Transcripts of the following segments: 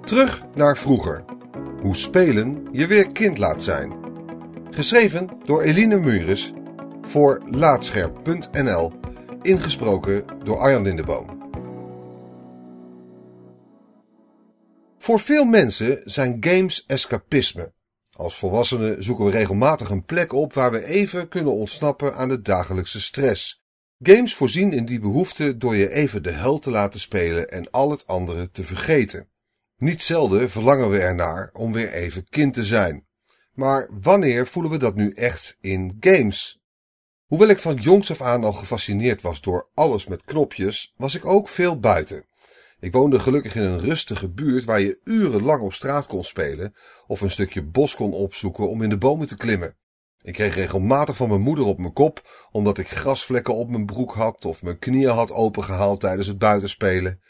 Terug naar vroeger. Hoe spelen je weer kind laat zijn. Geschreven door Eline Mures voor Laatscherp.nl. Ingesproken door Arjan Lindeboom. Voor veel mensen zijn games escapisme. Als volwassenen zoeken we regelmatig een plek op waar we even kunnen ontsnappen aan de dagelijkse stress. Games voorzien in die behoefte door je even de hel te laten spelen en al het andere te vergeten. Niet zelden verlangen we ernaar om weer even kind te zijn. Maar wanneer voelen we dat nu echt in games? Hoewel ik van jongs af aan al gefascineerd was door alles met knopjes, was ik ook veel buiten. Ik woonde gelukkig in een rustige buurt waar je urenlang op straat kon spelen of een stukje bos kon opzoeken om in de bomen te klimmen. Ik kreeg regelmatig van mijn moeder op mijn kop omdat ik grasvlekken op mijn broek had of mijn knieën had opengehaald tijdens het buitenspelen.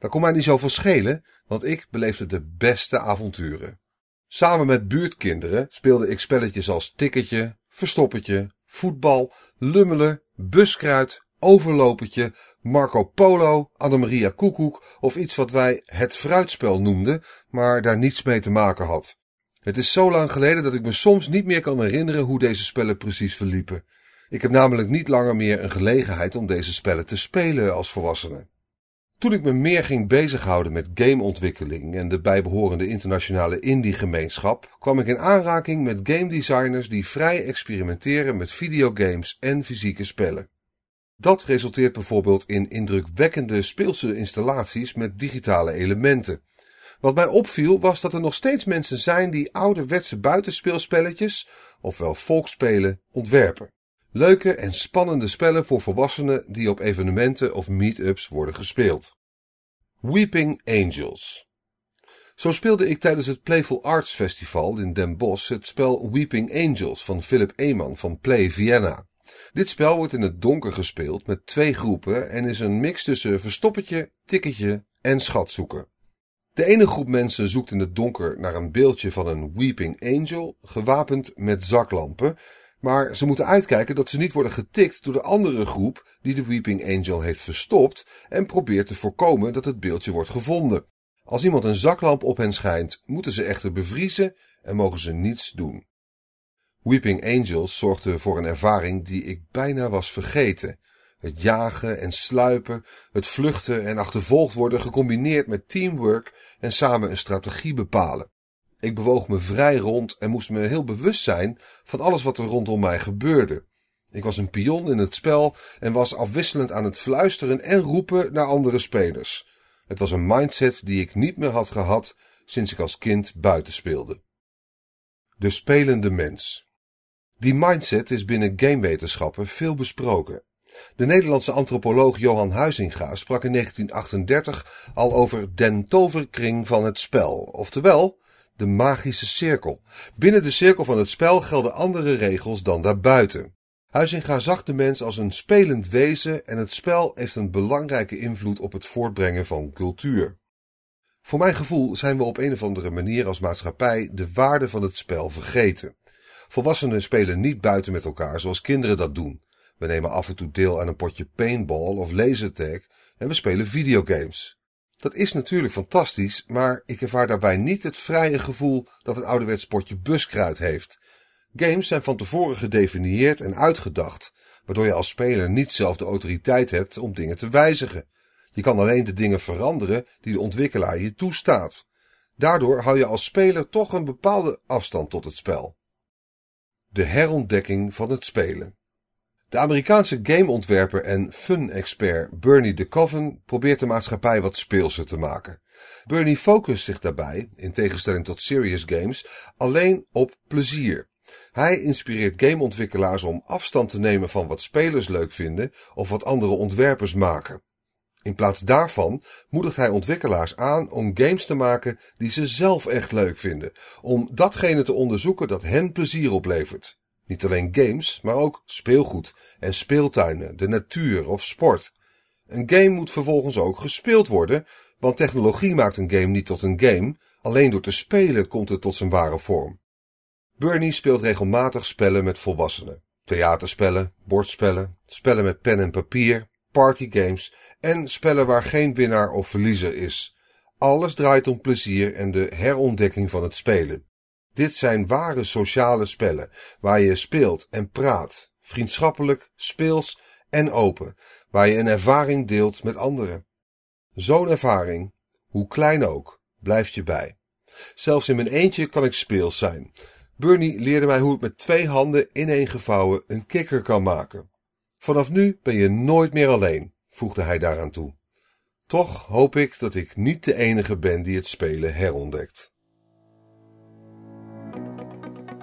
Dat kon mij niet zoveel schelen, want ik beleefde de beste avonturen. Samen met buurtkinderen speelde ik spelletjes als tikketje, verstoppertje, voetbal, lummelen, buskruid, overlopertje, Marco Polo, Annemaria Koekoek of iets wat wij het fruitspel noemden, maar daar niets mee te maken had. Het is zo lang geleden dat ik me soms niet meer kan herinneren hoe deze spellen precies verliepen. Ik heb namelijk niet langer meer een gelegenheid om deze spellen te spelen als volwassene. Toen ik me meer ging bezighouden met gameontwikkeling en de bijbehorende internationale indie-gemeenschap, kwam ik in aanraking met game designers die vrij experimenteren met videogames en fysieke spellen. Dat resulteert bijvoorbeeld in indrukwekkende speelse installaties met digitale elementen. Wat mij opviel was dat er nog steeds mensen zijn die ouderwetse buitenspeelspelletjes, ofwel volksspelen, ontwerpen. Leuke en spannende spellen voor volwassenen die op evenementen of meetups worden gespeeld. Weeping Angels. Zo speelde ik tijdens het Playful Arts Festival in Den Bosch het spel Weeping Angels van Philip Eman van Play Vienna. Dit spel wordt in het donker gespeeld met twee groepen en is een mix tussen verstoppertje, tikketje en schatzoeken. De ene groep mensen zoekt in het donker naar een beeldje van een Weeping Angel, gewapend met zaklampen, maar ze moeten uitkijken dat ze niet worden getikt door de andere groep die de Weeping Angel heeft verstopt en probeert te voorkomen dat het beeldje wordt gevonden. Als iemand een zaklamp op hen schijnt, moeten ze echter bevriezen en mogen ze niets doen. Weeping Angels zorgde voor een ervaring die ik bijna was vergeten. Het jagen en sluipen, het vluchten en achtervolgd worden gecombineerd met teamwork en samen een strategie bepalen. Ik bewoog me vrij rond en moest me heel bewust zijn van alles wat er rondom mij gebeurde. Ik was een pion in het spel en was afwisselend aan het fluisteren en roepen naar andere spelers. Het was een mindset die ik niet meer had gehad sinds ik als kind buiten speelde. De spelende mens. Die mindset is binnen gamewetenschappen veel besproken. De Nederlandse antropoloog Johan Huizinga sprak in 1938 al over den toverkring van het spel, oftewel de magische cirkel. Binnen de cirkel van het spel gelden andere regels dan daarbuiten. Huizinga zag de mens als een spelend wezen en het spel heeft een belangrijke invloed op het voortbrengen van cultuur. Voor mijn gevoel zijn we op een of andere manier als maatschappij de waarde van het spel vergeten. Volwassenen spelen niet buiten met elkaar zoals kinderen dat doen. We nemen af en toe deel aan een potje paintball of lasertag en we spelen videogames. Dat is natuurlijk fantastisch, maar ik ervaar daarbij niet het vrije gevoel dat een ouderwets potje buskruid heeft. Games zijn van tevoren gedefinieerd en uitgedacht, waardoor je als speler niet zelf de autoriteit hebt om dingen te wijzigen. Je kan alleen de dingen veranderen die de ontwikkelaar je toestaat. Daardoor hou je als speler toch een bepaalde afstand tot het spel. De herontdekking van het spelen. De Amerikaanse gameontwerper en fun-expert Bernie de Coven probeert de maatschappij wat speelser te maken. Bernie focust zich daarbij, in tegenstelling tot serious games, alleen op plezier. Hij inspireert gameontwikkelaars om afstand te nemen van wat spelers leuk vinden of wat andere ontwerpers maken. In plaats daarvan moedigt hij ontwikkelaars aan om games te maken die ze zelf echt leuk vinden, om datgene te onderzoeken dat hen plezier oplevert. Niet alleen games, maar ook speelgoed en speeltuinen, de natuur of sport. Een game moet vervolgens ook gespeeld worden, want technologie maakt een game niet tot een game, alleen door te spelen komt het tot zijn ware vorm. Bernie speelt regelmatig spellen met volwassenen. Theaterspellen, bordspellen, spellen met pen en papier, partygames en spellen waar geen winnaar of verliezer is. Alles draait om plezier en de herontdekking van het spelen. Dit zijn ware sociale spellen, waar je speelt en praat, vriendschappelijk, speels en open, waar je een ervaring deelt met anderen. Zo'n ervaring, hoe klein ook, blijft je bij. Zelfs in mijn eentje kan ik speels zijn. Bernie leerde mij hoe ik met twee handen ineengevouwen een kikker kan maken. Vanaf nu ben je nooit meer alleen, voegde hij daaraan toe. Toch hoop ik dat ik niet de enige ben die het spelen herontdekt.